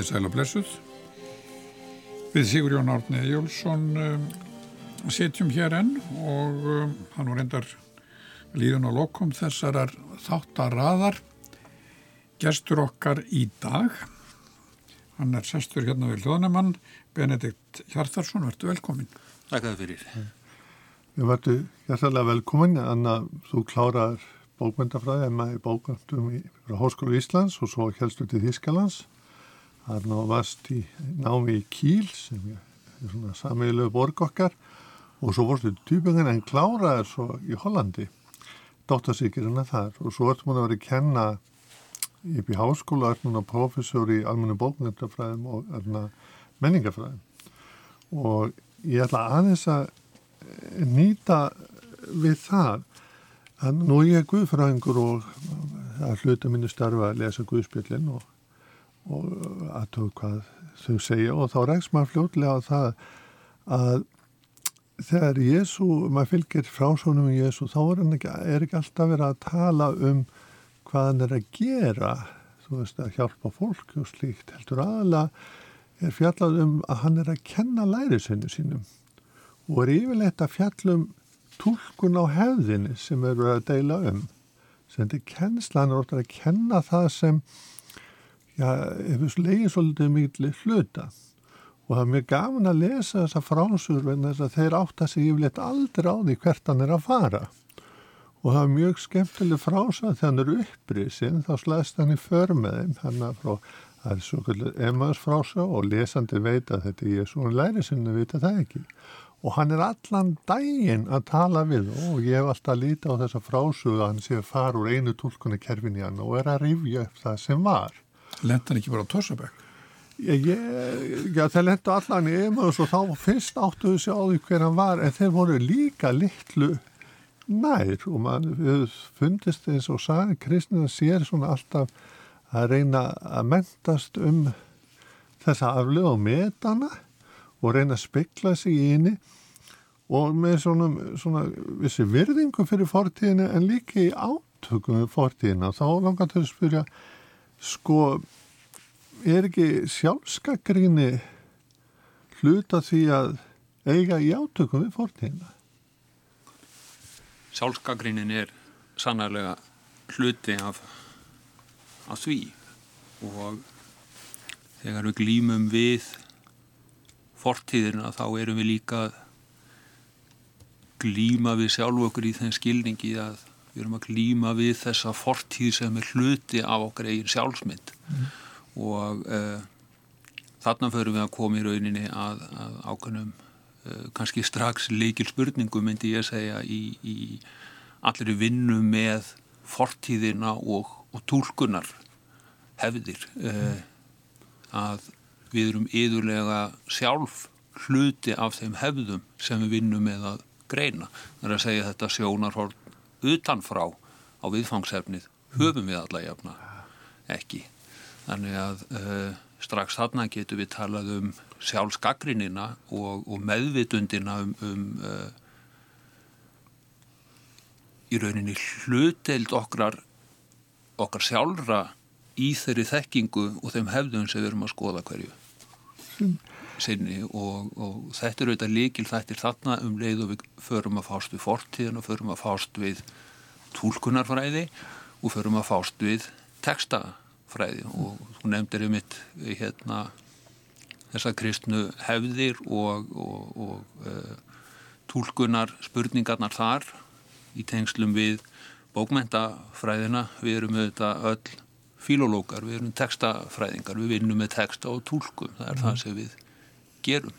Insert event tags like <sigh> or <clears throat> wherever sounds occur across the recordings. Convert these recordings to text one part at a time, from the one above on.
Komiði sæl og blessuð. Við Sigur Jón Árni Jólfsson um, setjum hér enn og um, hann var endar líðun og lokum þessarar þáttaraðar. Gestur okkar í dag, hann er sestur hérna við hljóðnumann, Benedikt Hjartarsson, verður velkomin. Takk að það fyrir. Ég verður hjartalega velkomin, en að þú klárar bókmyndafræði en maður í bókmyndum frá Háskólu Íslands og svo helstu til Þískalands. Er ná vast í námi í Kíl sem er svona samíðilegu borg okkar. Og svo vorstu týpingin en kláraði svo í Hollandi dóttarsíkirina þar. Og svo ertu múin að vera að kenna upp í háskóla, ertu múin að professor í almennu bókmyndafræðum og erna, menningafræðum og ég ætla aðeins að nýta við það að nú ég er guðfræðingur og að hluta mínu starfa að lesa guðspillin og og aðtöðu hvað þau segja. Og þá ræks maður fljóðlega á það að þegar Jésu, maður fylgir frásónum í Jésu, þá er, ekki, er ekki alltaf verið að tala um hvað hann er að gera. Þú veist að hjálpa fólk og slíkt. Heldur aðalega er fjallað um að hann er að kenna lærisennu sínum og er yfirleitt að fjallum tólkun á hefðinni sem eru að deila um. Sem þetta er kennsla, hann er ofta að kenna það sem hefur slegið svolítið miklu hluta. Og það er mjög gafin að lesa þessa frásur vegna þess að þeir átta sig yfirleitt aldrei á því hvert hann er að fara. Og það er mjög skemmtileg frása þegar hann er upprisin þá slæst hann í för með þeim hann er frá, það er svo kvöldur emmaðs frása og lesandi veit að þetta er svo hann læri sinni að vita það ekki. Og hann er allan dægin að tala við og ég hef alltaf lítið á þessa frásu að hann sé að fara úr einu tólkunni kerfinni hann og er að rifja upp það sem var Lentan ekki bara á Torsabæk? Já, þeir lenda allan í Emmaus og þá fyrst áttuðu sig á því hver hann var en þeir voru líka litlu nær og mann fundist eins og sagði kristnina sér svona alltaf að reyna að mentast um þessa aflöð og metana og reyna að spekla sig í inni og með svona, svona vissi virðingu fyrir fortíðinu en líka í átökum við fortíðina þá langar til að spyrja sko er ekki sjálfskakrinni hluta því að eiga í átökum við fortíðina? Sjálfskakrinnin er sannarlega hluti af, af því og þegar við glýmum við fortíðina þá erum við líka glýma við sjálf okkur í þenn skilningi að við erum að glýma við þessa fortíð sem er hluti af okkar eigin sjálfsmynd mm. og uh, þarna förum við að koma í rauninni að, að ákveðnum uh, kannski strax leikil spurningu myndi ég segja í, í allir vinnu með fortíðina og, og tólkunar hefðir uh, að við erum yðurlega sjálf hluti af þeim hefðum sem við vinnum með að greina. Það er að segja þetta sjónarhort utanfrá á viðfangsefnið höfum við alla jafna ekki. Þannig að uh, strax þarna getur við talað um sjálfsgagrinina og, og meðvitundina um, um uh, í rauninni hluteld okkar, okkar sjálfra í þeirri þekkingu og þeim hefðum sem við erum að skoða hverju sinni og, og þetta er auðvitað líkil þættir þarna um leið og við förum að fást við fortíðin og förum að fást við tólkunarfræði og förum að fást við textafræði. Og þú nefndir um mitt hérna þessa kristnu hefðir og, og, og uh, tólkunar spurningarnar þar í tengslum við bókmentafræðina við erum auðvitað öll filolókar, við erum textafræðingar við vinnum með texta og tólkum það er mm. það sem við gerum.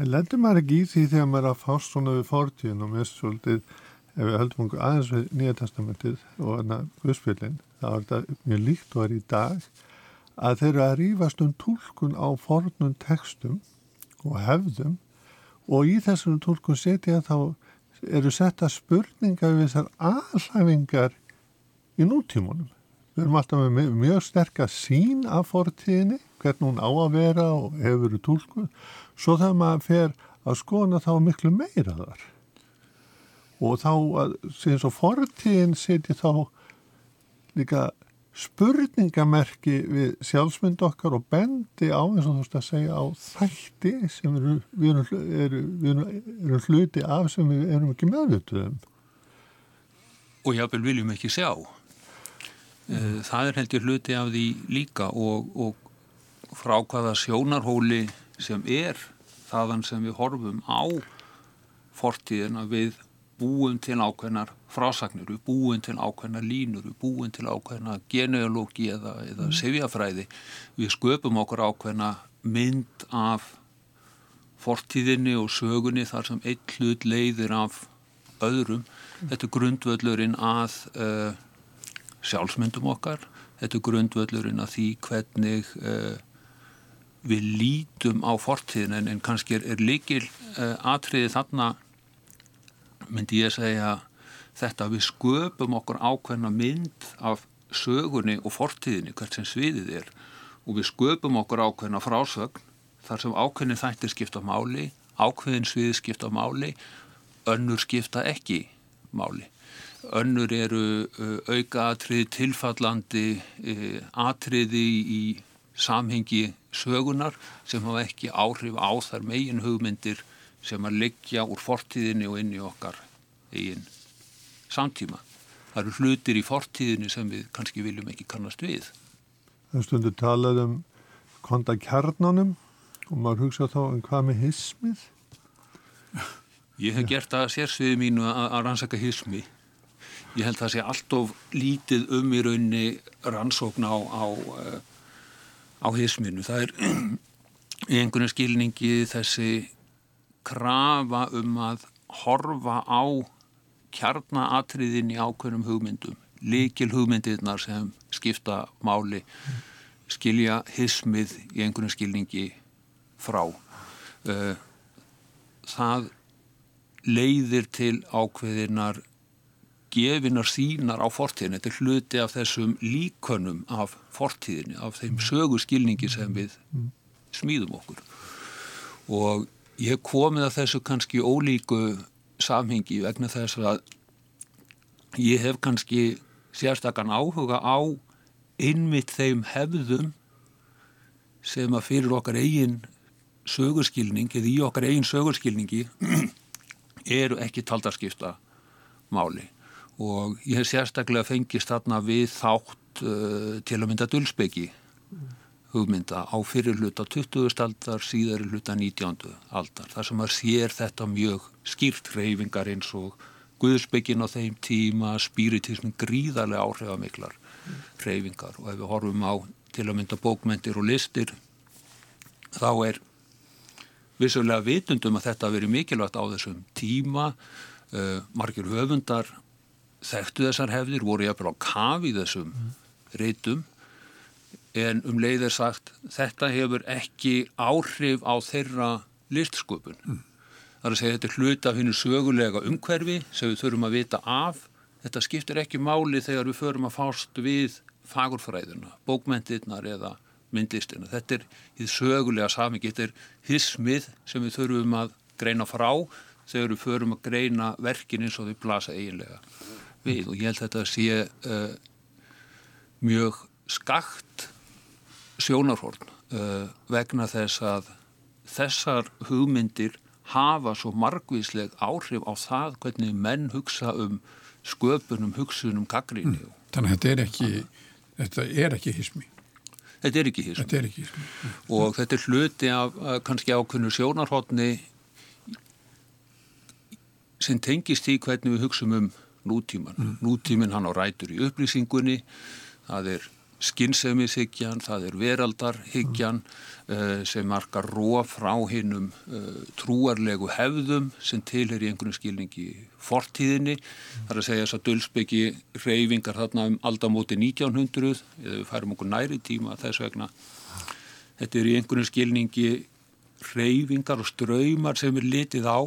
En lendur maður ekki í því þegar maður er að fást svona við fortíðin og mest svolítið ef við höldum okkur aðeins við Nýja testamentið og enna Guðspillin þá er þetta mjög líkt og er í dag að þeir eru að rýfast um tólkun á fornum textum og hefðum og í þessum tólkun setja þá eru setta spurningar við þessar aðlæfingar í nútímunum. Við erum alltaf með mjög sterkast sín af fortíðinni hvernig hún á að vera og hefur verið tólkuð, svo þegar maður fer að skona þá miklu meira þar. Og þá, síðan svo fortíðin seti þá líka spurningamerki við sjálfsmynd okkar og bendi á eins og þú veist að segja á þætti sem eru, við erum, eru, við erum, erum hluti af sem við erum ekki meðvituðum. Og jáfnvel viljum ekki sjá. Mm. Það er heldur hluti af því líka og, og frá hvaða sjónarhóli sem er þaðan sem við horfum á fortíðina við búum til ákveðnar frásagnir, við búum til ákveðnar línur, við búum til ákveðnar genealógi eða, eða mm. sefjafræði, við sköpum okkur ákveðna mynd af fortíðinni og sögunni þar sem eitt hlut leiðir af öðrum. Mm. Þetta er grundvöldurinn að uh, sjálfsmyndum okkar, þetta er grundvöldurinn að því hvernig uh, við lítum á fortíðin en, en kannski er, er líkil uh, atriði þarna myndi ég segja þetta við sköpum okkur ákveðna mynd af sögunni og fortíðinni hvert sem sviðið er. Og við sköpum okkur ákveðna frásögn þar sem ákveðin þættir skipta máli ákveðin sviði skipta máli önnur skipta ekki máli önnur eru uh, auka atriði tilfallandi uh, atriði í samhengi sögunar sem hafa ekki áhrif á þar megin hugmyndir sem að liggja úr fortíðinni og inn í okkar eigin samtíma. Það eru hlutir í fortíðinni sem við kannski viljum ekki kannast við. Það stundur talað um konta kjarnanum og maður hugsa þá um hvað með hismið? Ég hef gert það sérsviði mínu að rannsaka hismi. Ég held það sé allt of lítið um í raunni rannsókn á, á, eh, á hisminu. Það er <clears throat> í einhvern skilningi þessi krafa um að horfa á kjarnaatriðin í ákveðnum hugmyndum líkil hugmyndirnar sem skipta máli skilja hismið í einhvern skilningi frá eh, það leiðir til ákveðinar gefinar sínar á fortíðin þetta er hluti af þessum líkonum af fortíðinni, af þeim sögurskilningi sem við smíðum okkur. Og ég komið að þessu kannski ólíku samhengi vegna þess að ég hef kannski sérstakann áhuga á innmitt þeim hefðum sem að fyrir okkar eigin sögurskilning eða í okkar eigin sögurskilningi <clears throat> eru ekki taldarskipta máli og ég hef sérstaklega fengist þarna við þátt uh, til að mynda dulsbyggi hugmynda á fyrir hluta 20. aldar, síðari hluta 19. aldar. Það sem að sér þetta mjög skýrt reyfingar eins og Guðsbyggin á þeim tíma, spiritismin gríðarlega áhrifamiklar reyfingar og ef við horfum á til að mynda bókmentir og listir þá er vissulega vitundum að þetta veri mikilvægt á þessum tíma uh, margir höfundar þekktu þessar hefðir, voru byrja á kafi þessum mm. reytum en um leið er sagt þetta hefur ekki áhrif á þeirra listsköpun. Mm. Það er að segja þetta er hluta af hennu sögulega umhverfi sem við þurfum að vita af. Þetta skiptir ekki máli þegar við förum að fást við fagurfræðuna, bókmentirnar eða myndlistina. Þetta er því sögulega samingi, þetta er hismið sem við þurfum að greina frá þegar við förum að greina verkin eins og þau blasa eiginlega við og ég held þetta að sé uh, mjög skakt sjónarhorn uh, vegna þess að þessar hugmyndir hafa svo margvísleg áhrif á það hvernig menn hugsa um sköpunum, hugsunum, gaggríni. Mm. Þannig að þetta er ekki, þetta er ekki hismi. Þetta er ekki hismi. Þetta er ekki hismi. Og þetta er hluti af kannski ákveðnu sjónarhóttni sem tengist í hvernig við hugsaum um nútíman. Mm. Nútímin hann á rætur í upplýsingunni, það er skinnsefnishyggjan, það er veraldarhyggjan uh, sem markar róf frá hinnum uh, trúarlegu hefðum sem tilher í einhvern skilningi fortíðinni. Það er að segja þess að dölsbyggi reyfingar þarna um aldamóti 1900 eða við færum okkur næri tíma þess vegna. Þetta er í einhvern skilningi reyfingar og ströymar sem er litið á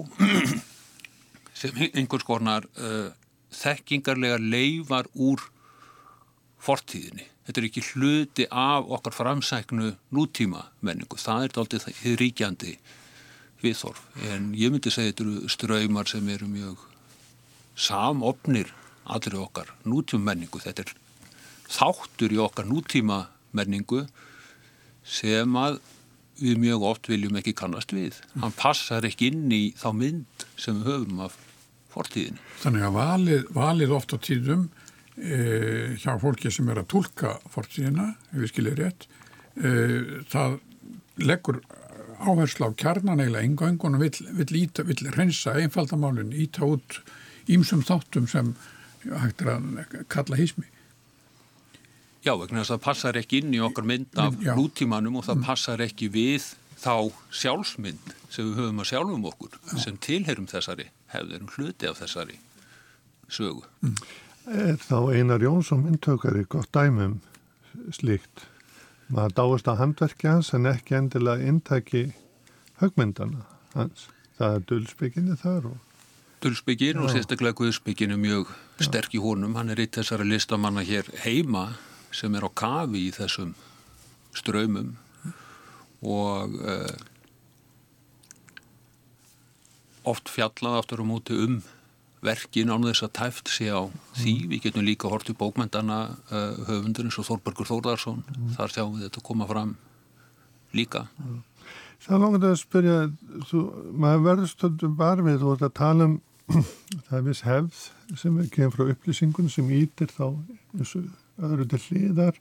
<clears throat> sem einhvers konar uh, þekkingarlega leifar úr fortíðinni. Þetta er ekki hluti af okkar framsæknu nútíma menningu, það er aldrei það ríkjandi viðþorf, en ég myndi segja þetta eru ströymar sem eru mjög samopnir allir okkar nútíma menningu, þetta er þáttur í okkar nútíma menningu sem að við mjög oft viljum ekki kannast við. Hann passar ekki inn í þá mynd sem við höfum af fortíðinu. Þannig að valið, valið oft á tíðum e, hjá fólki sem er að tólka fortíðina, ef við skiljum rétt, e, það leggur áherslu á kjarnan eiginlega engöngun og vill, vill, reynsa einfaldamálun, íta út ímsum þáttum sem hægt er að kalla hísmi. Já, vegna þess að það passar ekki inn í okkar mynd af nútímanum og það mm. passar ekki við þá sjálfsmynd sem við höfum að sjálfum okkur Já. sem tilherum þessari hefðurum hluti af þessari sögu. Mm. Er þá Einar Jónsson myndtökari gott dæmum slíkt? Maður dáist að handverki hans en ekki endilega intæki högmyndana hans. Það er dölsbygginni þar og Dölsbyggin og sérstaklega Guðsbyggin er mjög sterk í honum. Hann er eitt þessara listamanna hér heima sem er á kafi í þessum ströymum og uh, oft fjallað aftur á móti um verkin án þess að tæft sé á því. Mm. Við getum líka hort í bókmyndana uh, höfundur eins og Þorbergur Þórðarsson. Mm. Þar sjáum við þetta koma fram líka. Mm. Það er langið að spyrja, þú, maður verður stöndum barfið og þetta tala um <clears throat> það er viss hefð sem kemur frá upplýsingun sem ítir þá öðru til hliðar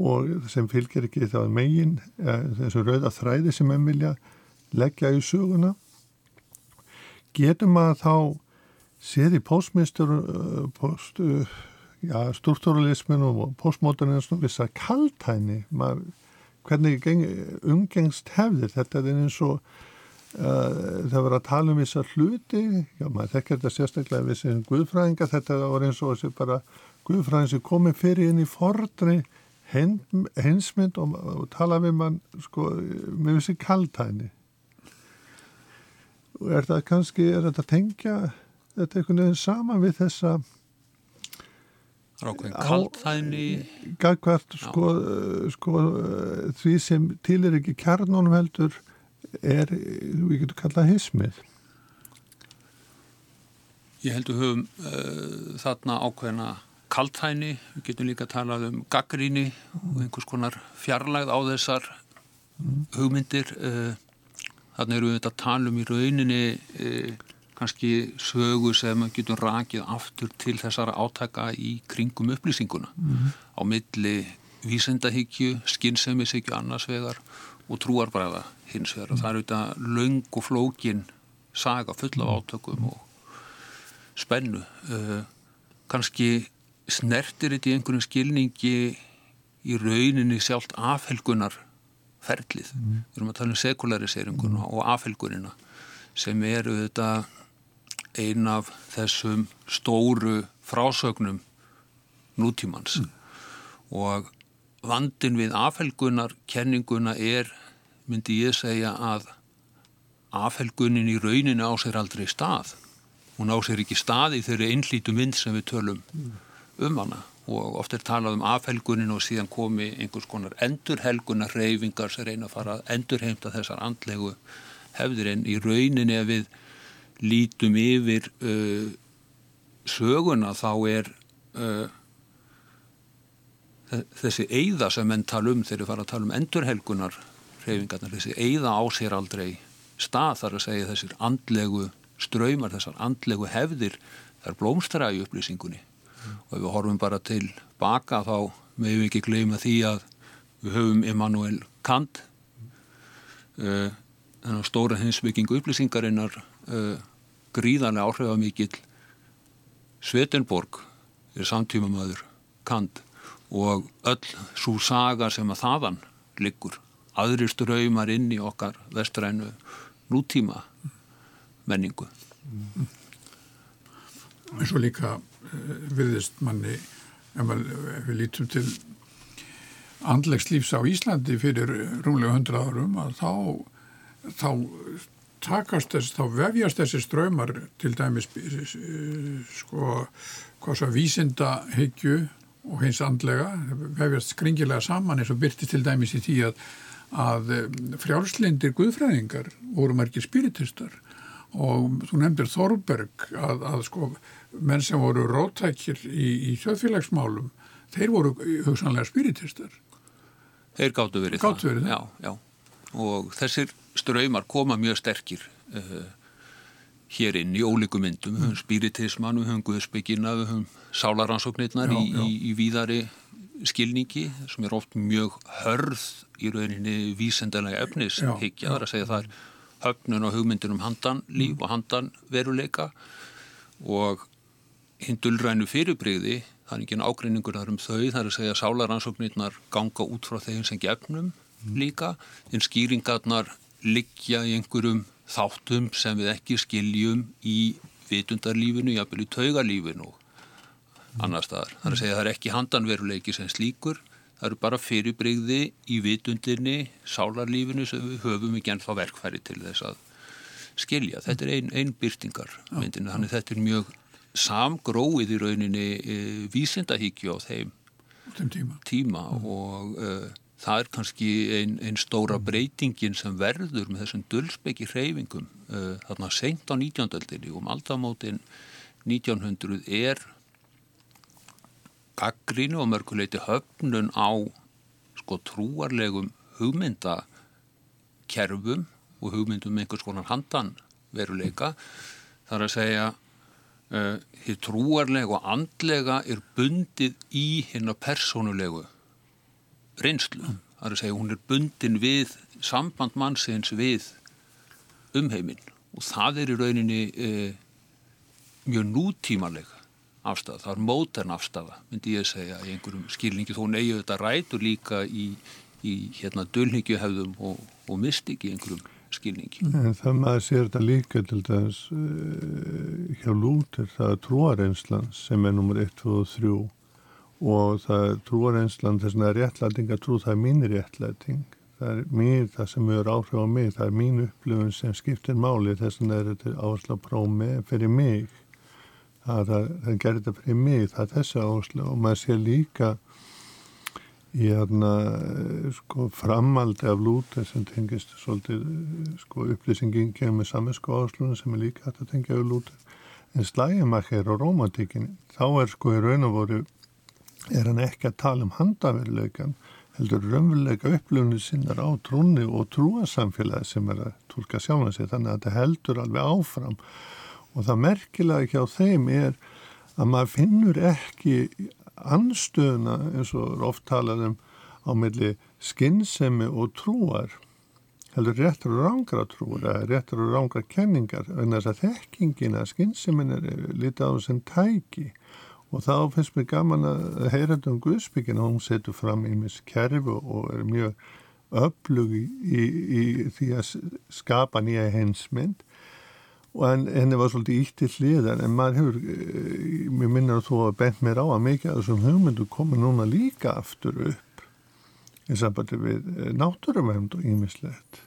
og sem fylgir ekki þá megin þessu rauða þræði sem enn vilja leggja í söguna getur maður þá séð í postmistur post, ja, stúrtúralismin og postmodernism vissa kaltæni maður, hvernig umgengst hefðir? Þetta er eins og Uh, það var að tala um þessar hluti já maður þekkir þetta sérstaklega við sem guðfræðinga þetta var eins og þessi bara Guðfræðin sem komið fyrir inn í fordri hensmynd og, og tala við mann sko, með þessi kaltæni er það kannski, er þetta að tengja þetta einhvern veginn saman við þessa Rákveðin kaltæni Gagvart sko, sko því sem til er ekki kjarnónum heldur er, við getum kallað hismið. Ég heldur höfum uh, þarna ákveðina kaltæni, við getum líka að tala um gaggríni og einhvers konar fjarlægð á þessar hugmyndir eh, þannig eru við þetta að tala um í rauninni eh, kannski sögu sem getum rakið aftur til þessara átaka í kringum upplýsinguna. Mm -hmm. á milli vísendahyggju, skinnsemiðshyggju annars vegar og trúarbræða hins vegar. Og það eru þetta laung og flókin saga full af átökum og spennu. Uh, kannski snertir þetta í einhvern skilningi í rauninni sjálft afhelgunar ferlið. Mm. Við erum að tala um sekulariseringun mm. og afhelgunina sem eru þetta ein af þessum stóru frásögnum nútímans mm. og vandin við afhelgunar kenninguna er, myndi ég segja að afhelgunin í rauninu á sér aldrei stað. Hún á sér ekki stað í þeirri einlítu mynd sem við tölum mm um hana og oft er talað um afhelgunin og síðan komi einhvers konar endurhelgunar reyfingar sem reyna að fara að endurheimta þessar andlegu hefðir. En í rauninni ef við lítum yfir uh, söguna þá er uh, þessi eigða sem menn tala um þegar við fara að tala um endurhelgunar reyfingarnar, þessi eigða á sér aldrei stað þar að segja þessir andlegu ströymar, þessar andlegu hefðir þar blómstara í upplýsingunni og ef við horfum bara til baka þá meðum við ekki gleyma því að við höfum Immanuel Kant uh, þennan stóra hinsbyggingu upplýsingarinnar uh, gríðarlega áhrifamíkil Svetenborg er samtíma maður Kant og öll svo saga sem að þaðan liggur aðri ströymar inn í okkar vestrænu nútíma menningu. Eins og líka virðist manni ef, við lítum til andlegs lífs á Íslandi fyrir rúmlega hundra árum að þá, þá takast þess, þá vefjast þessi ströymar til dæmis sko hvað svo vísinda heikju og hins andlega vefjast skringilega saman eins og byrtist til dæmis í því að, að frjálslindir guðfræðingar voru margir spiritistar. Og þú nefndir Þorberg að, að sko menn sem voru rótækir í, í þjóðfélagsmálum þeir voru hugsanlega spiritistar. Þeir gáttu verið Gátu verið það. Já, já. Og þessir ströymar koma mjög sterkir uh, hér inn í ólíku myndum. Við höfum spiritisman, við höfum guðsbyggina, við höfum sálaransóknirnar Já, í, í, í víðari skilningi sem er oft mjög hörð í rauninni vísendalega efnis Já, higgja, það er að segja það er höfnun og hugmyndin um handan líf og handan veruleika og hinn dullrænu fyrirbrigði, það er ekki ágreiningur þar um þau, það er að segja sálaransóknirnar ganga út frá þeim sem gefnum líka, en skýringarnar liggja í einhverjum þáttum sem við ekki skiljum í vitundarlífinu, jafnvel í taugalífinu og annar staðar. Það er að segja það er ekki handanveruleiki sem slíkur, það eru bara fyrirbrigði í vitundinni, sálarlífinu sem við höfum ekki ennþá verkfæri til þess að skilja. Þetta er einn ein byrtingar myndinu, þannig þetta er mjög samgróið í rauninni e, vísindahíkju á þeim tíma. tíma og uh, það er kannski einn ein stóra breytingin sem verður með þessum dölsbeki hreyfingum uh, þarna seint á 19. öldinni og um aldamótin 1900 er gaggrínu og mörguleiti höfnun á sko trúarlegum hugmyndakerfum og hugmyndum með einhvers konar handan veruleika þar að segja uh, hér trúarlega og andlega er bundið í hérna persónulegu reynslu. Það er að segja hún er bundin við samband mannsins við umheiminn. Og það er í rauninni uh, mjög nútímalega afstæða, það er mótern afstæða myndi ég segja í einhverjum skilningi. Þó neyju þetta rætur líka í, í hérna dölhyggjuhefðum og, og mystik í einhverjum skilningi. En það maður sér þetta líka til þess uh, hjá Lúter, það er trúarenslan sem er nummer 1, 2 og 3 og það er trúarenslan þess að réttlæting að trú það er mín réttlæting. Það er mér það sem er áhrif á mig það er mín upplifun sem skiptir máli. Þess að er þetta áherslu að prófa með fyrir mig. Það, það, það gerir þetta fyrir mig það er þessi áherslu og maður sér líka í hérna sko framaldi af lúter sem tengist svolítið sko upplýsingin kemur saminsku áherslunum sem er líka hægt að tengja við lúter en slægimakir og romantikin þá er sko í raun og voru er hann ekki að tala um handaveruleikan heldur raunveruleika upplifinu sinnar á trúni og trúasamfélagi sem er að tólka sjálfan sig. Þannig að þetta heldur alveg áfram. Og það merkilega hjá þeim er að maður finnur ekki anstöðuna eins og oft talað um á milli skinnsemi og trúar. Heldur réttur og rángra trúar eða réttur og rángra kenningar en þess að þekkingina skinnsemin er litið á sem tæki. Og þá finnst mér gaman að heyra þetta um Guðsbyggina, hún setur fram í mis kerfi og er mjög öflug í, í, í því að skapa nýja hensmynd og en, henni var svolítið ítt til hliðan en maður hefur, eh, mér minnar að þú hafa bent mér á að mikið af þessum hugmyndu komið núna líka aftur upp í sambandi við eh, náttúruvend og ímislegt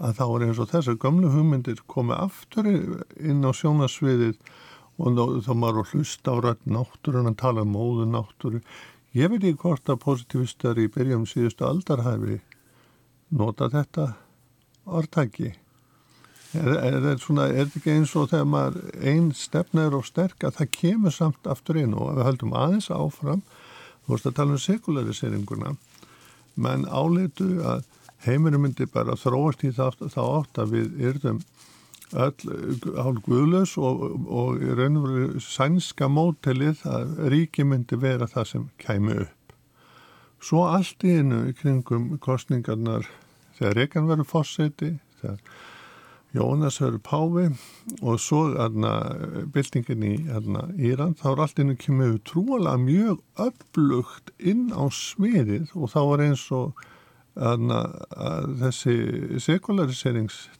að þá er eins og þessar gömlu hugmyndir komið aftur inn á sjónasviðið og þá maður að hlusta á rætt náttúrun að tala um móðu náttúru. Ég veit ekki hvort að positivistar í byrjum síðustu aldarhæfi nota þetta orðtæki er, þetta ekki eins og þegar maður einn stefna er og sterk að það kemur samt aftur inn og við höldum aðeins áfram þú veist að tala um sekulariseiringuna menn áleitu að heimurum myndi bara þróast í þá átt að við yrðum öll hálf guðlaus og, og í raun og veru sænska mótelið að ríki myndi vera það sem kæmi upp. Svo allt í í kringum kostningarnar þegar Reykján verður fórseti, þegar Jónas verður páfi og svo aðna byltingin í aðna Íran, þá er allt einu kemur trúalega mjög öflugt inn á sviðið og þá er eins og að þessi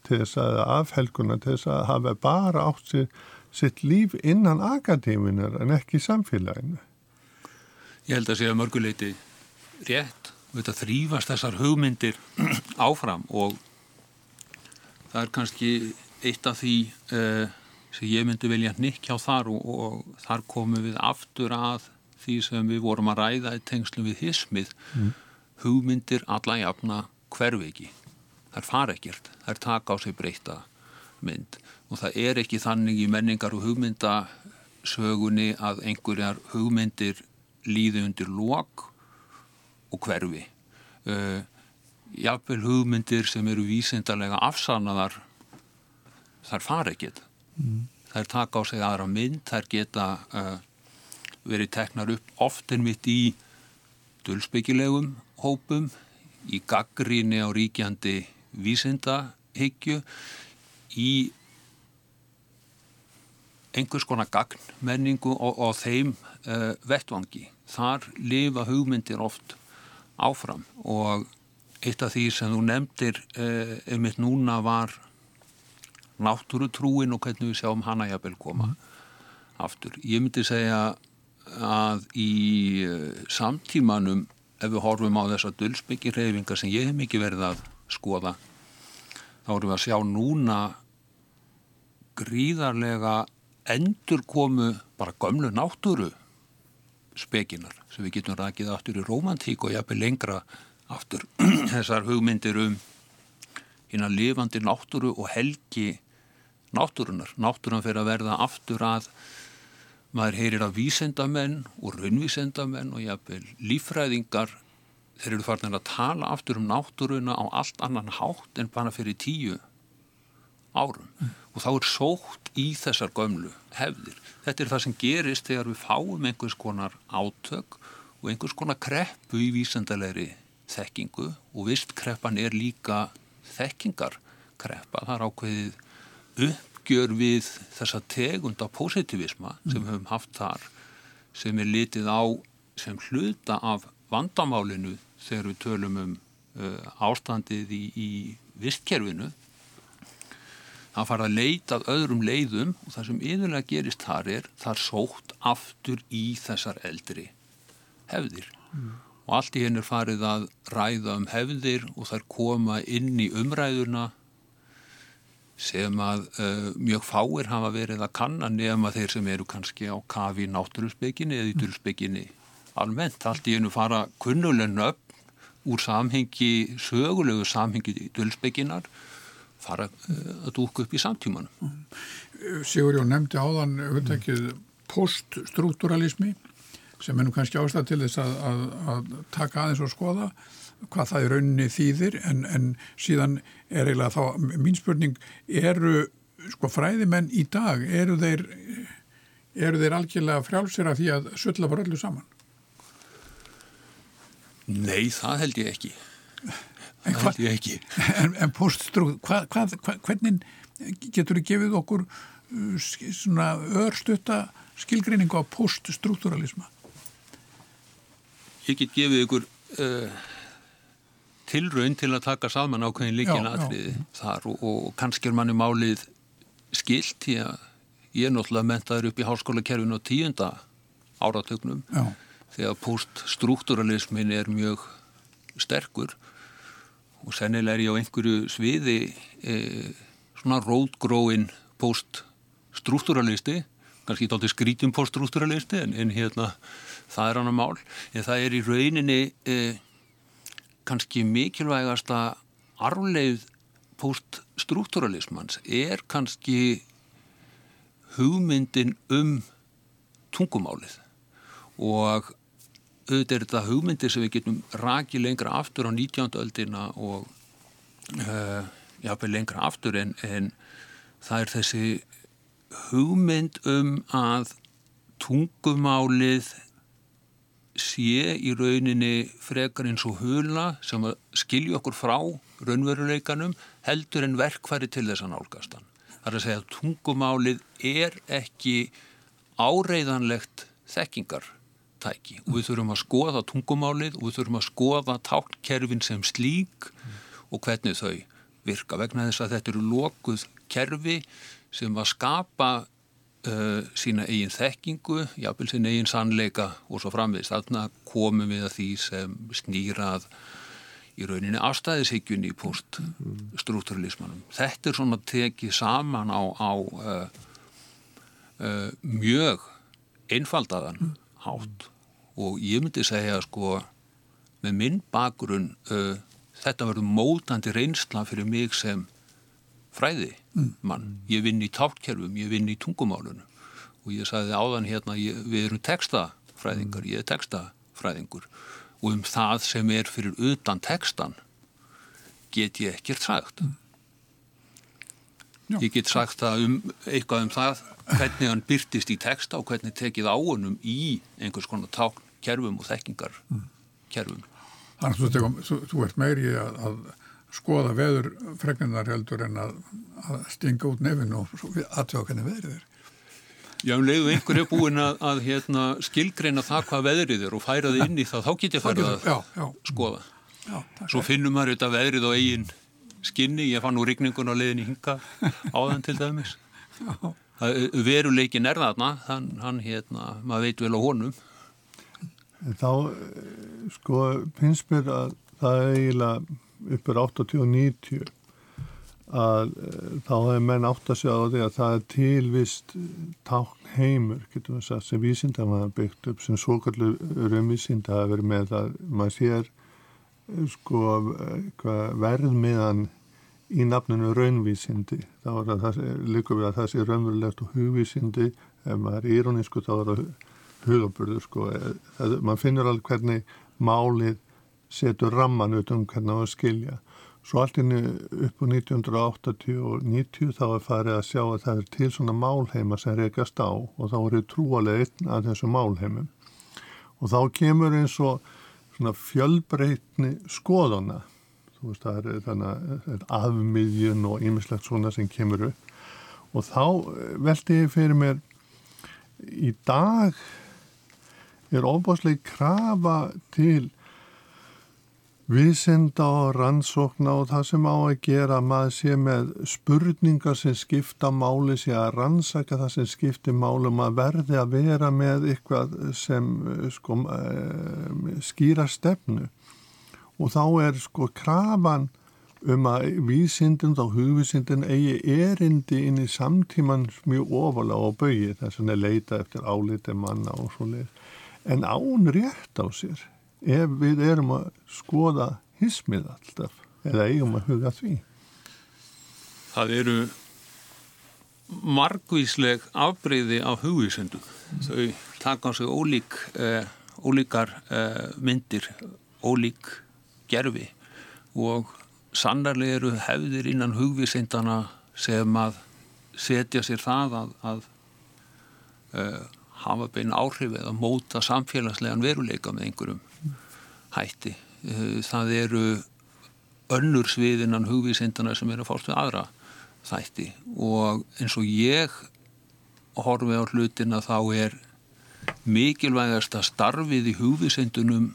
til þess að afhelguna til þess að hafa bara átt sér sitt líf innan akadéminar en ekki samfélaginu. Ég held að segja mörguleiti rétt þetta þrýfast þessar hugmyndir <clears throat> áfram og það er kannski eitt af því uh, sem ég myndi velja nikkjá þar og, og þar komum við aftur að því sem við vorum að ræða í tengslu við hismið mm hugmyndir alla jafna hverfiki. Það er fara ekkert, það er taka á sig breyta mynd og það er ekki þannig í menningar og hugmyndasögunni að einhverjar hugmyndir líði undir lok og hverfi. Uh, Jafnvel hugmyndir sem eru vísindarlega afsannaðar þar fara ekkit. Mm. Þær taka á sig aðra mynd, þær geta uh, verið teknar upp often mitt í dölsbyggilegum hópum, í gaggríni á ríkjandi vísindahyggju, í einhvers konar gagnmenningu og, og þeim uh, vettvangi. Þar lifa hugmyndir oft áfram og eitt af því sem þú nefndir uh, um eitt núna var náttúrutrúin og hvernig við sjáum hana jafnvel koma mm. aftur. Ég myndi segja að í uh, samtímanum ef við horfum á þessa dölsbyggireyfingar sem ég hef mikið verið að skoða þá erum við að sjá núna gríðarlega endur komu bara gömlu náttúru spekinar sem við getum rækið aftur í romantík og jafnveg lengra aftur <clears throat> þessar hugmyndir um hérna lifandi náttúru og helgi náttúrunar. Náttúrun fyrir að verða aftur að maður heyrir að vísendamenn og raunvísendamenn og jafnvel lífræðingar þeir eru farin að tala aftur um náttúruna á allt annan hátt en bara fyrir tíu árum mm. og þá er sótt í þessar gömlu hefðir. Þetta er það sem gerist þegar við fáum einhvers konar átök og einhvers konar kreppu í vísendalegri þekkingu og vistkreppan er líka þekkingarkreppa. Það er ákveðið uppgjör við þessa tegunda positivisma sem við höfum haft þar sem er litið á sem hluta af vandamálinu þegar við tölum um uh, ástandið í, í vistkerfinu það fara að leita öðrum leiðum og það sem yfirlega gerist þar er þar sótt aftur í þessar eldri hefðir mm. Og allt í henn er farið að ræða um hefðir og þær koma inn í umræðuna sem að uh, mjög fáir hafa verið að kanna nefn að þeir sem eru kannski á kafi í náttúrusbygginni eða í dölsbygginni almennt. Allt í einu fara kunnulegn upp úr samhengi, sögulegu samhengi í dölsbygginnar fara uh, að dúka upp í samtímanum. Sigurjón nefndi áðan hugtækið poststruktúralismi sem er nú kannski ástæð til þess að, að, að taka aðeins og skoða hvað það í rauninni þýðir en, en síðan er eiginlega þá mín spurning eru sko fræðimenn í dag eru þeir, eru þeir algjörlega frjálsir af því að sölla bara öllu saman? Nei, það held ég ekki en það held ég ekki En, en poststrúð, hvernig getur þið gefið okkur uh, svona örstutta skilgreiningu á poststruktúralisma? Ég get gefið ykkur uh, tilraun til að taka saman ákveðin líkin aðriði þar og, og kannski er manni málið skilt því að ég er náttúrulega mentaður upp í háskólakerfinu á tíunda áratögnum Já. þegar poststruktúralismin er mjög sterkur og sennilega er ég á einhverju sviði e, svona rótgróin poststruktúralisti kannski tótti skrítum poststruktúralisti en, en hérna það er hann að mál en það er í rauninni e, kannski mikilvægasta arfleið poststruktúralismans er kannski hugmyndin um tungumálið og auðvitað er þetta hugmyndir sem við getum rakið lengra aftur á 19. öldina og uh, jáfnveg lengra aftur en, en það er þessi hugmynd um að tungumálið sé í rauninni frekar eins og hula sem að skilja okkur frá raunveruleikanum heldur en verkfæri til þess að nálgastan. Það er að segja að tungumálið er ekki áreiðanlegt þekkingartæki og við þurfum að skoða tungumálið og við þurfum að skoða tákkerfin sem slík og hvernig þau virka vegna þess að þetta eru lokuð kerfi sem að skapa uh, sína eigin þekkingu, jápil sína eigin sannleika og svo framvegist. Þarna komum við að því sem snýrað í rauninni afstæðishyggjunni í poststruktúralismanum. Þetta er svona tekið saman á, á uh, uh, mjög einfaldaðan hátt og ég myndi segja sko með minn bakgrunn uh, þetta verður mótandi reynsla fyrir mig sem fræði mann. Ég vinn í tákkerfum, ég vinn í tungumálunum og ég sagði áðan hérna, ég, við erum texta fræðingar, ég er textafræðingur og um það sem er fyrir utan textan get ég ekkert sagt. Ég get sagt það um eitthvað um það hvernig hann byrtist í texta og hvernig tekið á honum í einhvers konar tákkerfum og þekkingarkerfum. Þannig að þú ert meiri að, að skoða veður fregninar heldur en að, að stinga út nefinu og aðtöða hvernig veðrið er. Já, um leiðu einhver er búin að, að hérna, skilgreina það hvað veðrið er og færa það inn í það, þá get ég farið að Já, já, skoða. já. takk. Svo finnum maður þetta veðrið á eigin skinni, ég fann nú rigningun á leiðin í hinga áðan til dæmis. Það, veruleikin er þarna, hann, hann hérna, maður veit vel á honum. En þá, eh, sko, finnst mér að það er eiginlega uppur 80 og 90 að eh, þá hefur menn átt að segja á því að það er tilvist tákn heimur, getur við sagt, sem vísinda maður byggt upp, sem svokallur raunvísinda hafa verið með það, maður sér eh, sko eh, verðmiðan í nafninu raunvísindi, þá er það líka við að það sé raunverulegt og hugvísindi, ef maður er írónísku þá er það hugaburður sko, það, maður finnur alveg hvernig málið setur ramman utan hvernig það var að skilja. Svo allt inni upp á 1980 og 90 þá er farið að sjá að það er til svona málheima sem rekast á og þá eru trúalega einn af þessu málheimum. Og þá kemur eins og svona fjölbreytni skoðana. Þú veist það er þannig að afmiðjun og ýmislegt svona sem kemur upp. Og þá veldi ég fyrir mér í dag er ofbáslega krafa til vísinda og rannsókna og það sem á að gera maður sé með spurningar sem skipta máli sé að rannsaka það sem skipti máli maður verði að vera með eitthvað sem sko, skýra stefnu. Og þá er sko krafan um að vísindin og hugvísindin eigi erindi inn í samtíman mjög ofalega og bauði þess að leita eftir áliti manna og svo leið en án rétt á sér ef við erum að skoða hismið alltaf eða eigum að huga því. Það eru margvísleg afbreyði af hugvísendu. Þau taka á sig ólík, eh, ólíkar eh, myndir, ólík gerfi og sannarlega eru hefðir innan hugvísendana sem að setja sér það að, að eh, hafa bein áhrif eða móta samfélagslegan veruleika með einhverjum hætti. Það eru önnur sviðinnan hugvísindana sem eru að fást við aðra þætti og eins og ég horfi á hlutina þá er mikilvægast að starfið í hugvísindunum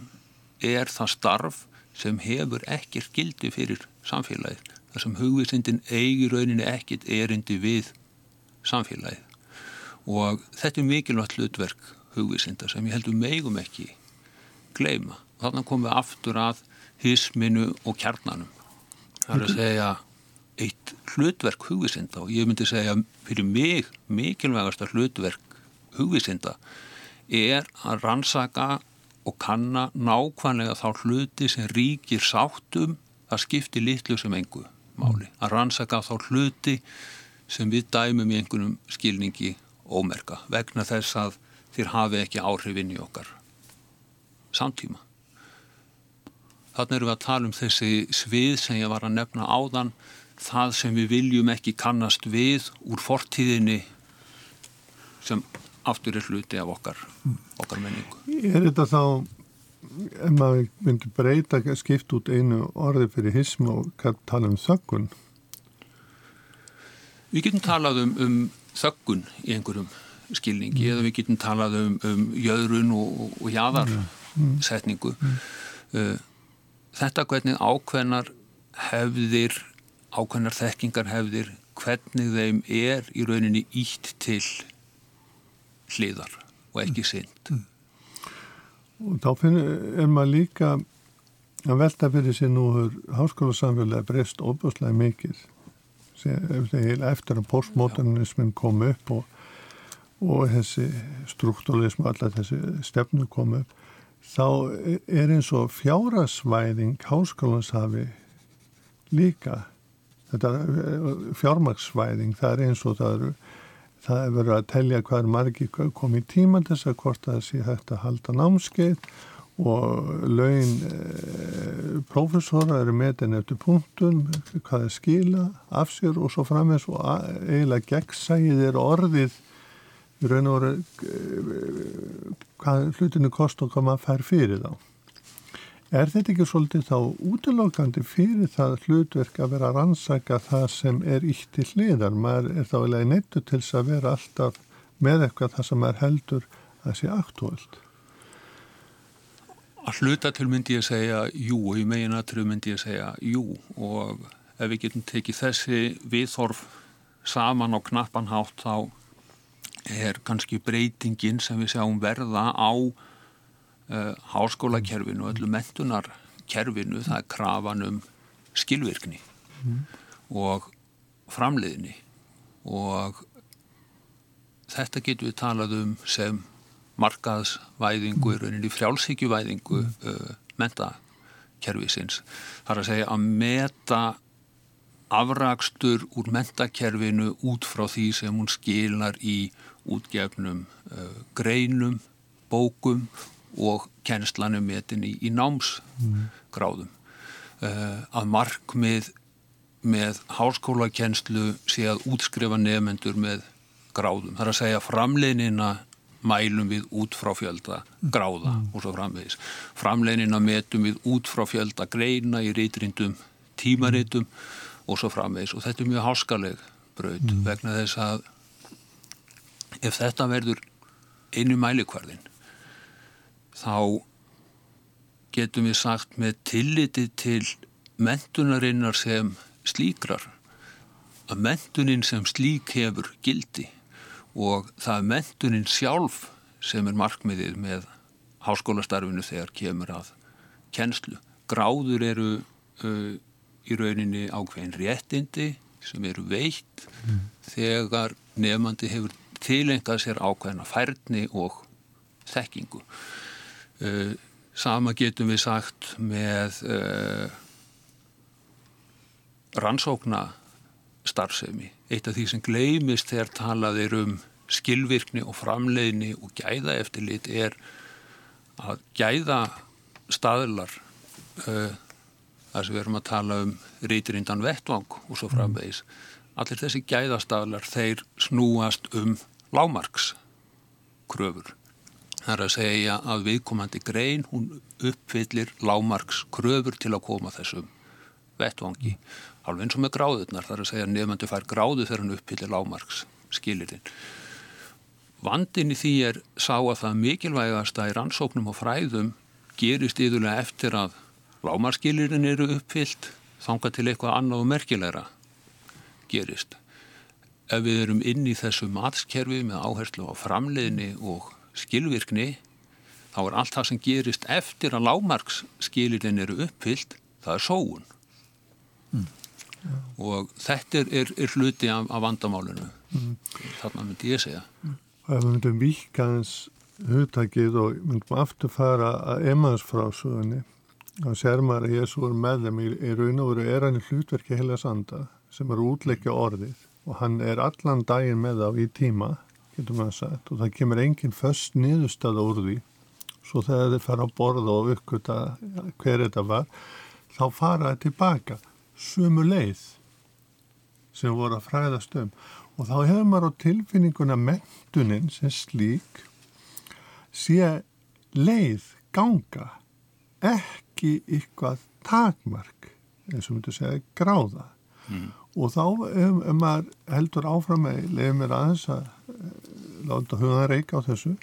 er það starf sem hefur ekkert gildi fyrir samfélagið. Það sem hugvísindin eigir rauninni ekkert erindi við samfélagið og þetta er mikilvægt hlutverk hugvísinda sem ég heldur megum ekki gleima og þannig komum við aftur að hisminu og kjarnanum. Það er að segja eitt hlutverk hugvísinda og ég myndi segja fyrir mig mikilvægasta hlutverk hugvísinda er að rannsaka og kanna nákvæmlega þá hluti sem ríkir sáttum að skipti litlu sem engu máli. Að rannsaka þá hluti sem við dæmum í einhvernum skilningi ómerka vegna þess að þér hafi ekki áhrifin í okkar samtíma. Þannig erum við að tala um þessi svið sem ég var að nefna áðan, það sem við viljum ekki kannast við úr fortíðinni sem aftur er hluti af okkar, okkar menningu. Er þetta þá, ef maður myndi breyta skipt út einu orði fyrir hism og tala um þöggun? Við getum talað um, um þöggun í einhverjum skilningi mm. eða við getum talað um, um jöðrun og, og, og jaðarsetningu. Mm. Uh, þetta hvernig ákveðnar hefðir, ákveðnar þekkingar hefðir, hvernig þeim er í rauninni ítt til hliðar og ekki synd. Mm. Og þá finnir, er maður líka að velta fyrir sér nú háskólasamfélagi breyst óbúslega mikið eftir að postmodernismin kom upp og, og þessi struktúralism og allar þessi stefnu kom upp þá er eins og fjárasvæðing háskólans hafi líka fjármaksvæðing það er eins og það eru það er verið að telja hvað er margi komið í tíma til þess að hvort það sé hægt að halda námskeið og laun e, prófessora eru metin eftir punktun, hvað er skila af sér og svo framins og eiginlega gegnsæðið er orðið í raun og veru e, hvað hlutinu kost og hvað maður fær fyrir þá. Er þetta ekki svolítið þá útlokandi fyrir það hlutverk að vera að rannsaka það sem er ítt til hliðar? Maður er þá eiginlega neittu til þess að vera alltaf með eitthvað það sem maður heldur að sé aktuált. Að hluta til myndi ég segja jú og í megin aðtrú myndi ég segja jú og ef við getum tekið þessi viðþorf saman á knappanhátt þá er kannski breytingin sem við sjáum verða á uh, háskólakerfinu og öllu mentunarkerfinu það er krafan um skilvirkni mm. og framleiðni og þetta getur við talað um sem markaðsvæðingu, í rauninni frjálsíkjuvæðingu uh, mentakerfisins. Það er að segja að meta afrakstur úr mentakerfinu út frá því sem hún skilar í útgefnum uh, greinum, bókum og kennslanum metin í, í námsgráðum. Uh, að markmið með háskólakennslu sé að útskrifa nefnendur með gráðum. Það er að segja framleinina mælum við út frá fjölda gráða mm. og svo framvegis. Framleinina metum við út frá fjölda greina í reytrindum, tímaritum mm. og svo framvegis og þetta er mjög háskaleg braut mm. vegna þess að ef þetta verður einu mælikvarðin þá getum við sagt með tilliti til mentunarinnar sem slíkrar að mentunin sem slík hefur gildi og það er mentunin sjálf sem er markmiðið með háskólastarfinu þegar kemur að kennslu. Gráður eru uh, í rauninni ákveðin réttindi sem eru veitt mm. þegar nefnandi hefur tilengað sér ákveðina færni og þekkingu. Uh, sama getum við sagt með uh, rannsókna starfsemi. Eitt af því sem gleimist þegar talaðir um skilvirkni og framleiðni og gæða eftirlit er að gæða staðlar uh, þar sem við erum að tala um reytirindan vettvang og svo framvegis. Allir þessi gæðastaflar þeir snúast um lámarkskröfur Það er að segja að viðkomandi grein hún uppfyllir lámarks kröfur til að koma þessum vettvangi. Alveg eins og með gráðurnar, það er að segja nefnandi fær gráðu þegar hann uppfyllir lámarks skilirinn. Vandin í því er sá að það mikilvægast að í rannsóknum og fræðum gerist yfirlega eftir að lámarskilirinn eru uppfyllt þanga til eitthvað annað og merkilegra gerist. Ef við erum inn í þessu matskerfi með áherslu á framleiðni og skilvirkni þá er allt það sem gerist eftir að lámarksskilirinn eru uppfyllt það er sóun mm. og þetta er, er, hluti af, af vandamálinu mm. þarna myndi ég segja mm. Ef við myndum vikans hugtakið og myndum aftur fara að emaðsfrásugunni þá sér maður að Jésu er með þeim í, í raun og veru er hann í hlutverki heila sanda sem er útleikja orðið og hann er allan daginn með þá í tíma getur maður sagt og það kemur enginn först niðurstaða úr því svo þegar þið fara að borða og uppgöta hver þetta var þá fara það tilbaka sumu leið sem voru að fræðast um og þá hefur maður á tilfinninguna mentunin sem slík sé leið ganga ekki ykkvað takmark eins og myndi segja gráða mm. og þá ef, ef maður heldur áfram með leið mér aðeins að láta hugan reyka á þessu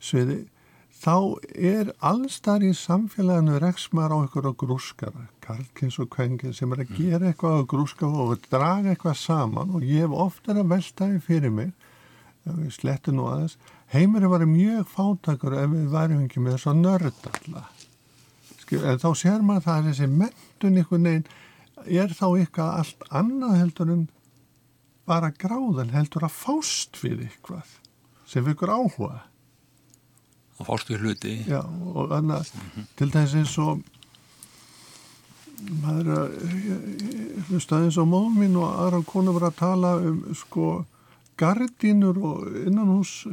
sviði, þá er allstar í samfélaginu reksmar á einhverju grúskara, Karlkins og Kvengin sem er að mm. gera eitthvað á grúskara og draga eitthvað saman. Og ég hef ofta að veltaði fyrir mig slettu nú aðeins heimurinn var mjög fátakur ef við værum ekki með þess að nörda alltaf en þá sér maður það að þessi mentun einhvern veginn er þá eitthvað allt annað heldur en bara gráðan heldur að fást við eitthvað sem fyrir áhuga og fórstu hluti. Já og þannig að mm -hmm. til þess eins og maður er hlusta eins og móð mín og aðra konu var að tala um sko gardínur og innan hús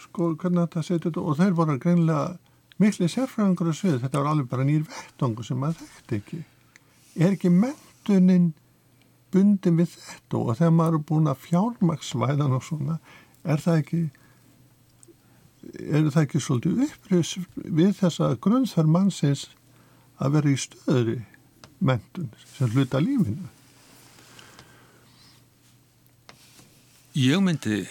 sko hvernig þetta setja þetta og þeir voru greinlega miklu sérfræðingur að svið, þetta var alveg bara nýr vettungu sem maður þekkti ekki. Er ekki mentunin bundin við þetta? Og þegar maður er búin að fjármaksvæðan og svona er það ekki er það ekki svolítið upprýðs við þessa grunnþar mannsins að vera í stöðri mentun sem hluta lífinu Ég myndi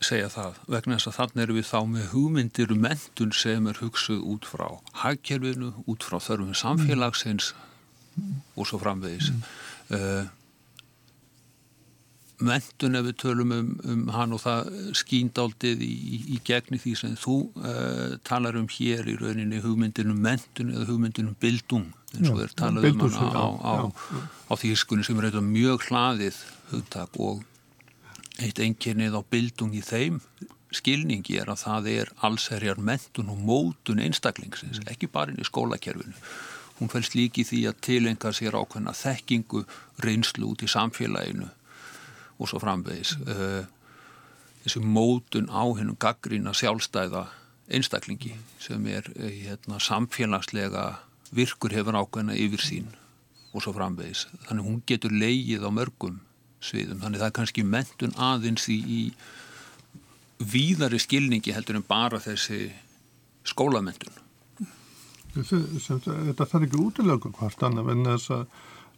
segja það vegna þess að þannig eru við þá með hugmyndir um mentun sem er hugsuð út frá hagkerfinu, út frá þörfum samfélagsins mm. og svo framvegis mm. uh, mentun ef við tölum um, um hann og það skíndaldið í, í, í gegni því sem þú uh, talar um hér í rauninni hugmyndinum mentun eða hugmyndinum bildung eins og þeir talað um hann á, á, á, á þýskunni sem er mjög hlaðið hugtak og eitt enginnið á bildung í þeim skilningi er að það er allserjar mentun og mótun einstaklingsins, mm. ekki bara inn í skólakerfinu. Hún fælst líki því að tilenga sér ákveðna þekkingu, reynslu út í samfélaginu og svo framvegis. Mm. Eh, þessi mótun á hennum gaggrína sjálfstæða einstaklingi sem er eh, hérna, samfélagslega virkur hefur ákveðna yfir sín og svo framvegis. Þannig hún getur leigið á mörgum sviðum. Þannig það er kannski mentun aðeins í, í víðari skilningi heldur en bara þessi skólamentun. Þetta þarf ekki útilega hvort annað en þess að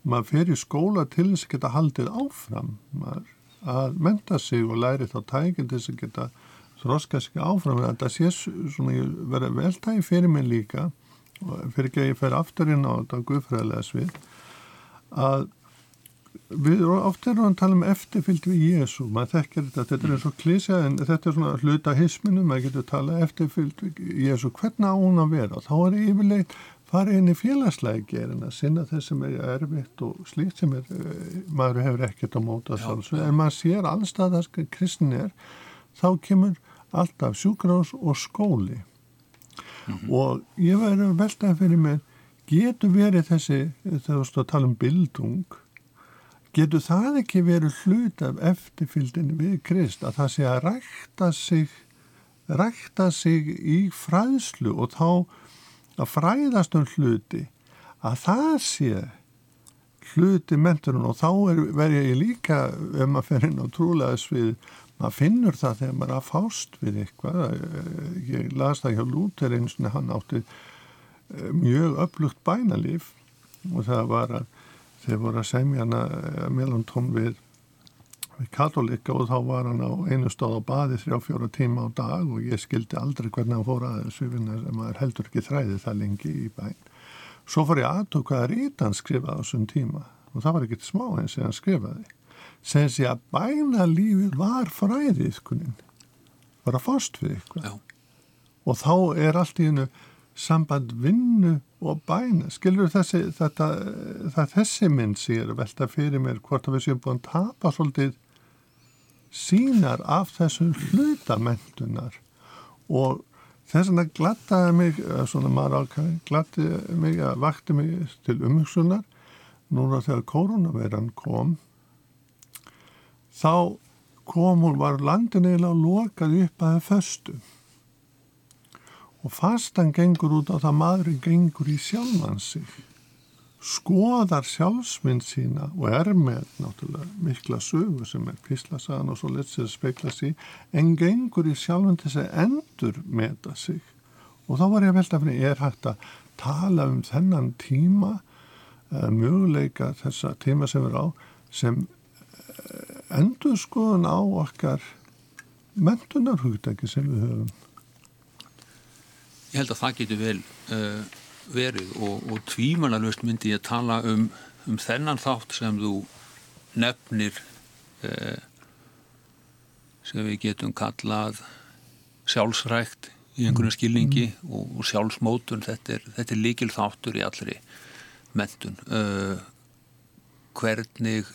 maður fer í skóla til þess að geta haldið áfram maður, að menta sig og læri þá tækinn til þess að geta þroska sig áfram. Þetta sé svona verið veltægi fyrir mig líka og fyrir ekki að ég fer aftur inn á þetta guðfræðilega svið að við ofta erum að tala um eftirfylg við Jésu, maður þekkir þetta þetta er eins og klísja en þetta er svona hluta hisminu, maður getur tala eftirfylg við Jésu, hvernig á hún að vera? Þá er yfirleitt farið inn í félagslega gerin að sinna þess sem er erfitt og slíkt sem er, eh, maður hefur ekkert á móta þess en maður sér allstað að kristin er þá kemur alltaf sjúkrás og skóli. Mm -hmm. og ég verður veltað fyrir mig getur verið þessi, þegar þú stútt að tala um bildung getur það ekki verið hlut af eftirfyldin við Krist að það sé að rækta sig rækta sig í fræðslu og þá að fræðast um hluti að það sé hluti menturinn og þá verður ég líka ef maður fer inn á trúlega svið maður finnur það þegar maður er að fást við eitthvað. Ég las það hjá Lúter eins og hann átti eh, mjög upplugt bænalíf. Og það var að þeir voru að semja hana eh, meðlantóm við, við katolika og þá var hann á einu stóð á baði þrjá fjóra tíma á dag og ég skildi aldrei hvernig hann fór að þessu vinna sem maður heldur ekki þræði það lengi í bæn. Svo fór ég aðtók hvaða rít hann skrifaði á þessum tíma og það var ekkert smá eins sem hann skrifaði. Segði sig að bæna lífið var fræðið kunin, var að fást við eitthvað. Og þá er allt í hennu samband vinnu og bæna skilur þessi þetta, það þessi mynd sér velta fyrir mér hvort að við séum búin að tapa svolítið sínar af þessum hlutamentunar og þess vegna glattaði mig svona maður ákvæði, glattaði mig að vakti mig til umhugsunar. Núna þegar koronaveiran kom þá kom hún var landin eiginlega lokað upp að það föstu. Og fastan gengur út á það maðurinn gengur í sjálfan sig skoðar sjálfsmynd sína og er með náttúrulega mikla sögu sem er píslasagan og svo letsið speikla sig en gengur í sjálfan til þess að endur meta sig. Og þá var ég að velta fyrir ég er hægt að tala um þennan tíma uh, möguleika þessa tíma sem er á sem uh, endur skoðun á okkar mentunarhugdæki sem við höfum? Ég held að það getur vel uh, verið og, og tvímanalust myndi ég tala um, um þennan þátt sem þú nefnir uh, sem við getum kallað sjálfsrækt í einhvern skilningi mm. og, og sjálfsmótun. Þetta er, þetta er líkil þáttur í allri mentun uh, hvernig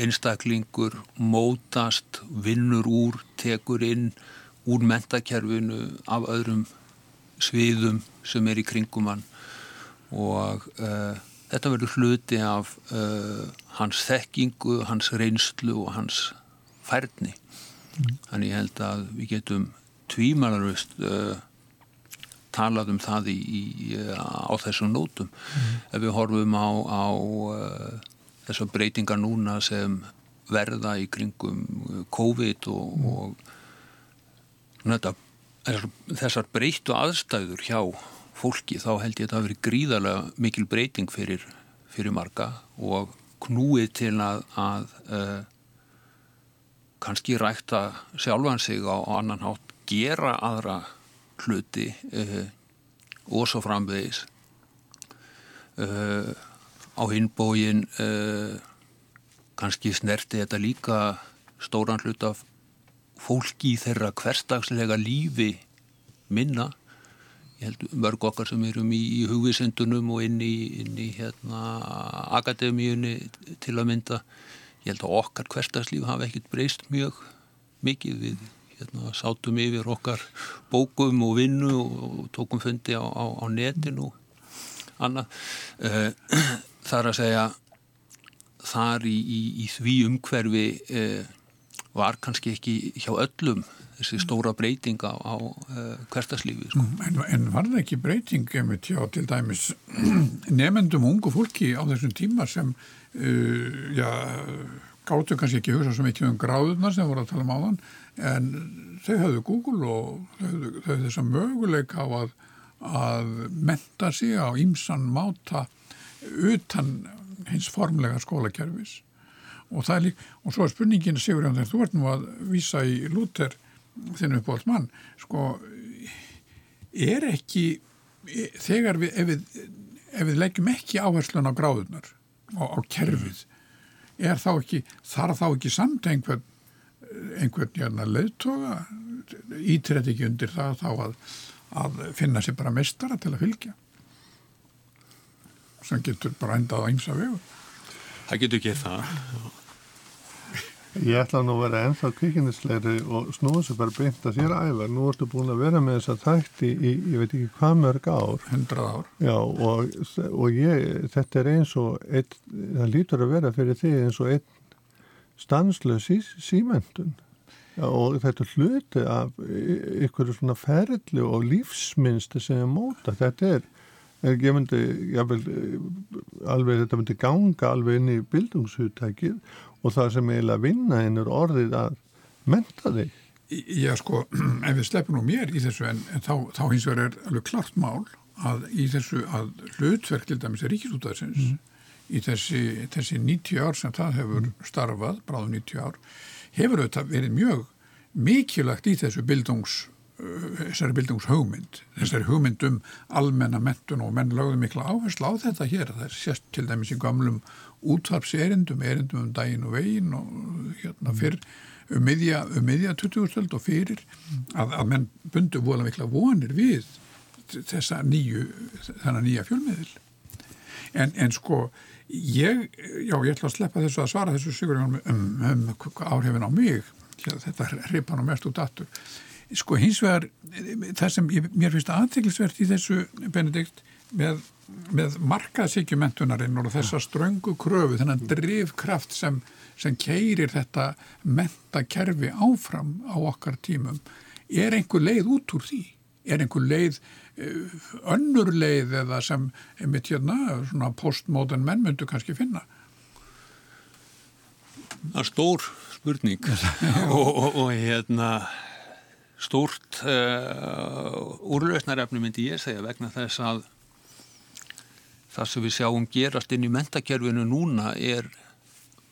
einstaklingur mótast, vinnur úr, tekur inn úr mentakerfinu af öðrum sviðum sem er í kringum hann og uh, þetta verður hluti af uh, hans þekkingu, hans reynslu og hans færni mm. þannig ég held að við getum tvímanarvist uh, talað um það í, í, á þessum nótum mm. ef við horfum á, á þessar breytingar núna sem verða í kringum COVID og, mm. og þetta, þessar breyttu aðstæður hjá fólki þá held ég að það verið gríðarlega mikil breyting fyrir, fyrir marga og knúið til að, að uh, kannski rækta sjálfan sig á, á annan hátt gera aðra hluti uh, og svo framvegis uh, á hinbógin kannski snerti þetta líka stóran hlut af fólki í þeirra hverstagslega lífi minna. Ég held mörg okkar sem erum í, í hugvisendunum og inn í, inn í hérna, akademíunni til að mynda. Ég held að okkar hverstagslíf hafa ekkert breyst mjög mikið. Við hérna, sátum yfir okkar bókum og vinnu og tókum fundi á, á, á netin og annað. Eh, <clears throat> þar að segja þar í, í því umhverfi eh, var kannski ekki hjá öllum þessi stóra breyting á, uh, hverstaslífi sko. Mm, en, en var það ekki breyting einmitt hjá til dæmis <clears throat> nefendum ungu fólki á þessum tíma sem uh, já, gáttu kannski ekki hugsa svo mikið um gráðunar sem voru að tala um áðan en þau höfðu Google og þau höfðu, höfðu þessa möguleika á að, að menta sig á ímsan máta utan hins formlega skólakerfis og það er líka, og svo er spurningin Sigur Jón þegar þú ert nú að vísa í Luther þinn uppbólt mann sko er ekki þegar við ef við, ef við leggjum ekki áherslun á gráðunar og á kerfið er þá ekki, þarf þá ekki samt einhvern einhvern hérna leðtoga ítrætt ekki undir það þá að, að finna sér bara mestara til að fylgja? Sem getur bara endað á ymsa vegu Það getur ekki það Ég ætla nú að vera ennþá kvikinisleiri og snúða sér bara beint að sér æfa. Nú ertu búin að vera með þess að þætti í, ég veit ekki hvað mörg ár. Hundrað ár. Já, og, og ég, þetta er eins og, ein, það lítur að vera fyrir því eins og einn stanslöð sí, símendun. Já, og þetta hluti af ykkur svona ferli og lífsminsti sem er móta. Þetta er, ég myndi, ég vil, alveg, þetta myndi ganga alveg inn í bildungshutækið og það sem eiginlega vinna hinn er orðið að menta þig. Já sko, <clears throat> ef við sleppum nú mér í þessu en, en þá, þá hins vegar er alveg klart mál að í þessu að hlutverk til dæmis er ríkisútaðsins mm. í þessi, þessi 90 ár sem það hefur mm. starfað, bráðum 90 ár, hefur auðvitað verið mjög mikilagt í þessu bildungs þessari bildungshugmynd, þessari hugmynd um almenna mentun og menn lögðu mikla áherslu á þetta hér, það er sérst til dæmis í gamlum útvarpserindum, erindum um daginn og veginn og hérna fyrr um miðja, um miðja 20. og fyrir að, að menn bundu vola mikla vonir við þessa nýju, þennan nýja fjölmiðil. En, en sko, ég, já, ég ætla að sleppa þessu að svara þessu sigur um, um, um áhrifin á mig, þetta hripa nú mest út aftur. Sko, hins vegar, það sem ég, mér finnst aðteglisvert í þessu, Benedikt, með með markaðsíkjumentunarinn og þessa ströngu kröfu, þennan drivkraft sem, sem keirir þetta mentakerfi áfram á okkar tímum, er einhver leið út úr því? Er einhver leið, eh, önnur leið eða sem, einmitt hérna, svona postmodern menn myndu kannski finna? Það er stór spurning <laughs> og, og, og hérna stórt uh, eh, úrlausnarefni myndi ég segja vegna þess að það sem við sjáum gerast inn í mentakerfinu núna er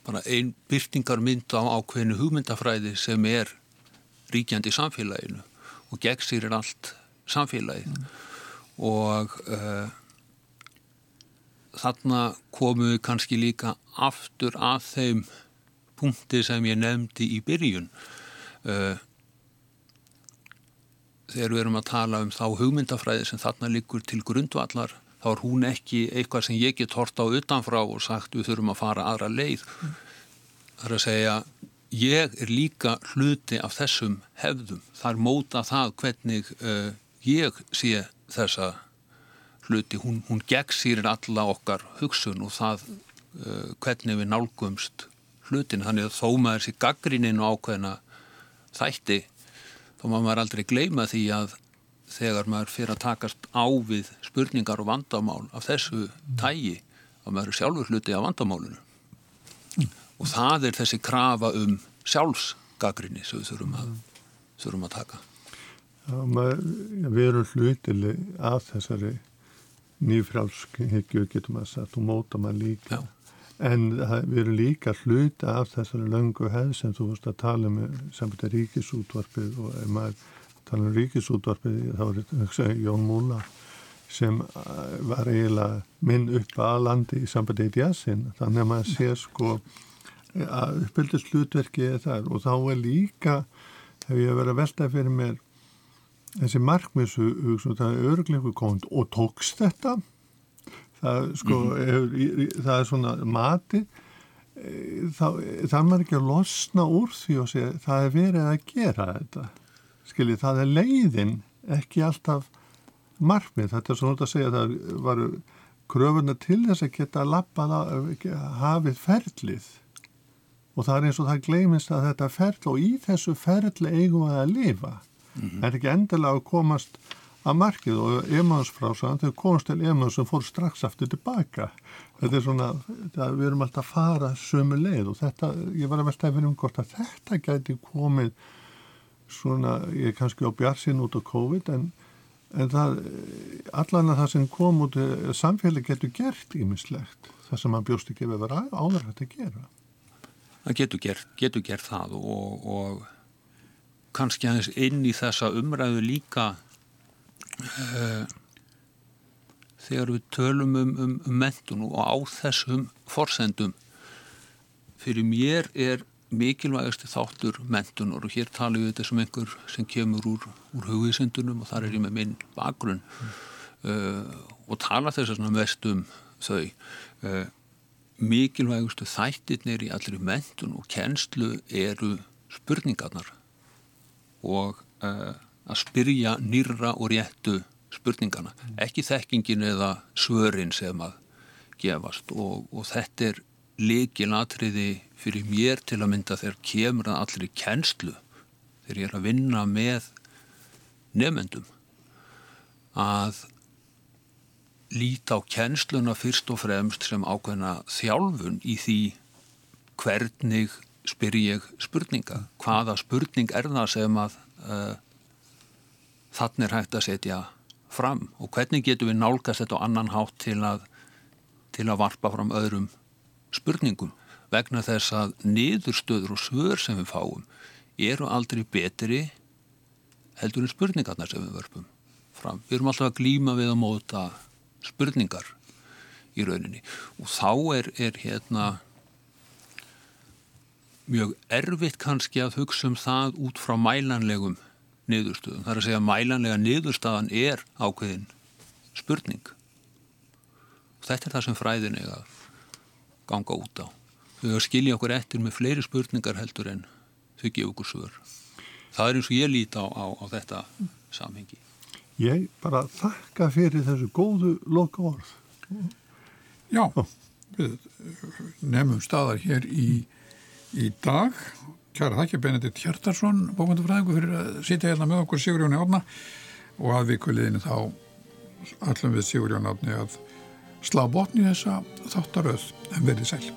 bara einn byrtingarmynd á ákveðinu hugmyndafræði sem er ríkjandi í samfélaginu og gegnsýrir allt samfélagið mm. og uh, þarna komum við kannski líka aftur að þeim punkti sem ég nefndi í byrjun uh, þegar við erum að tala um þá hugmyndafræði sem þarna likur til grundvallar þá er hún ekki eitthvað sem ég get hort á utanfrá og sagt við þurfum að fara aðra leið. Það er að segja, ég er líka hluti af þessum hefðum. Það er móta það hvernig uh, ég sé þessa hluti. Hún, hún gegnsýrir alla okkar hugsun og það uh, hvernig við nálgumst hlutin þannig að þó maður sé gaggrininn og ákveðina þætti þá má maður aldrei gleyma því að þegar maður fyrir að takast á við spurningar og vandamál af þessu tægi að maður er sjálfur hluti af vandamálunu mm. og það er þessi krafa um sjálfsgagrinni sem við þurfum að, þurfum að taka Já, maður, við erum hlutileg af þessari nýfrálskhyggju getur maður sagt og móta maður líka Já. En við erum líka hluta af þessari löngu hefð sem þú vorust að tala um samt að ríkisútvarpið og ef maður tala um ríkisútvarpið þá er þetta Jón Múla sem uh, var eiginlega minn upp að landi í sambandi í djassin þannig að maður sé sko að uppbyldast hlutverki er þar. Og þá er líka hef ég verið að velta fyrir mér þessi markmiðsu það er örgleikur komund og tókst þetta það, sko, mm -hmm. er, það er svona mati. Það, það er ekki að losna úr því og segja það er verið að gera þetta. Skiljið, það er leiðin ekki alltaf markmið. Þetta er svona að segja að það varu kröfuna til þess að geta lappað hafið ferlið. Og það er eins og það gleymist að þetta ferl og í þessu ferli eigum að lifa. Mm -hmm. er ekki endilega að komast að markið og emansfrásaðan þau komast til emans sem fór strax aftur tilbaka. Þetta er svona, það, við erum alltaf að fara sömu leið og þetta, ég var að velta efinn um hvort að þetta gæti komið svona, ég er kannski á bjarsinn út á COVID en, en það, allan að það sem kom út samfélag getur gert ímislegt það sem maður bjóst ekki að vera hægt að gera. Það getur gert, getur gert það og, og kannski aðeins inn í þessa umræðu líka þegar við tölum um, um, um mentun og á þessum forsendum fyrir mér er mikilvægasti þáttur mentunar og hér talum við þetta sem einhver sem kemur úr, úr hugvísindunum og þar er ég með minn bakgrunn mm. uh, og tala þess að mest um þau uh, mikilvægustu þættirnir í allir mentun og kennslu eru spurningarnar og uh, að spyrja nýra og réttu spurningana, mm. ekki þekkingin eða svörin sem að gefast og, og þetta er leikilatriði fyrir mér til að mynda þegar kemur að allir í kennslu þegar ég er að vinna með nefnendum að líta á kennsluna fyrst og fremst sem ákveðna þjálfun í því hvernig spyr ég spurninga hvaða spurning er það sem að uh, þannig er hægt að setja fram. Og hvernig getum við nálgast þetta á annan hátt til að, til að varpa fram öðrum spurningum? Vegna þess að niðurstöður og svör sem við fáum eru aldrei betri heldur en spurningarna sem við vörpum fram. Við erum alltaf að glýma við að móta spurningar í rauninni. Og þá er, er hérna mjög erfitt kannski að hugsa um það út frá mælanlegum niðurstöðum. Það er að segja að mælanlega niðurstaðan er ákveðin spurning. Og þetta er það sem fræðin er að ganga út á. Við höfum skiljað okkur eftir með fleiri spurningar heldur en þau gefa okkur svör. Það er eins og ég líti á, á, á þetta samhengi. Ég bara þakka fyrir þessu góðu loka orð. Já, við nefnum staðar hér í, í dag. Kjara þakki Benedikt Hjartarsson, bókvöndufræðingu, fyrir að sitja hérna með okkur Sigurjóni Átna og að vikuleginni þá allum við Sigurjóni Átni að slá botni þessa þáttaröð en verið sæl.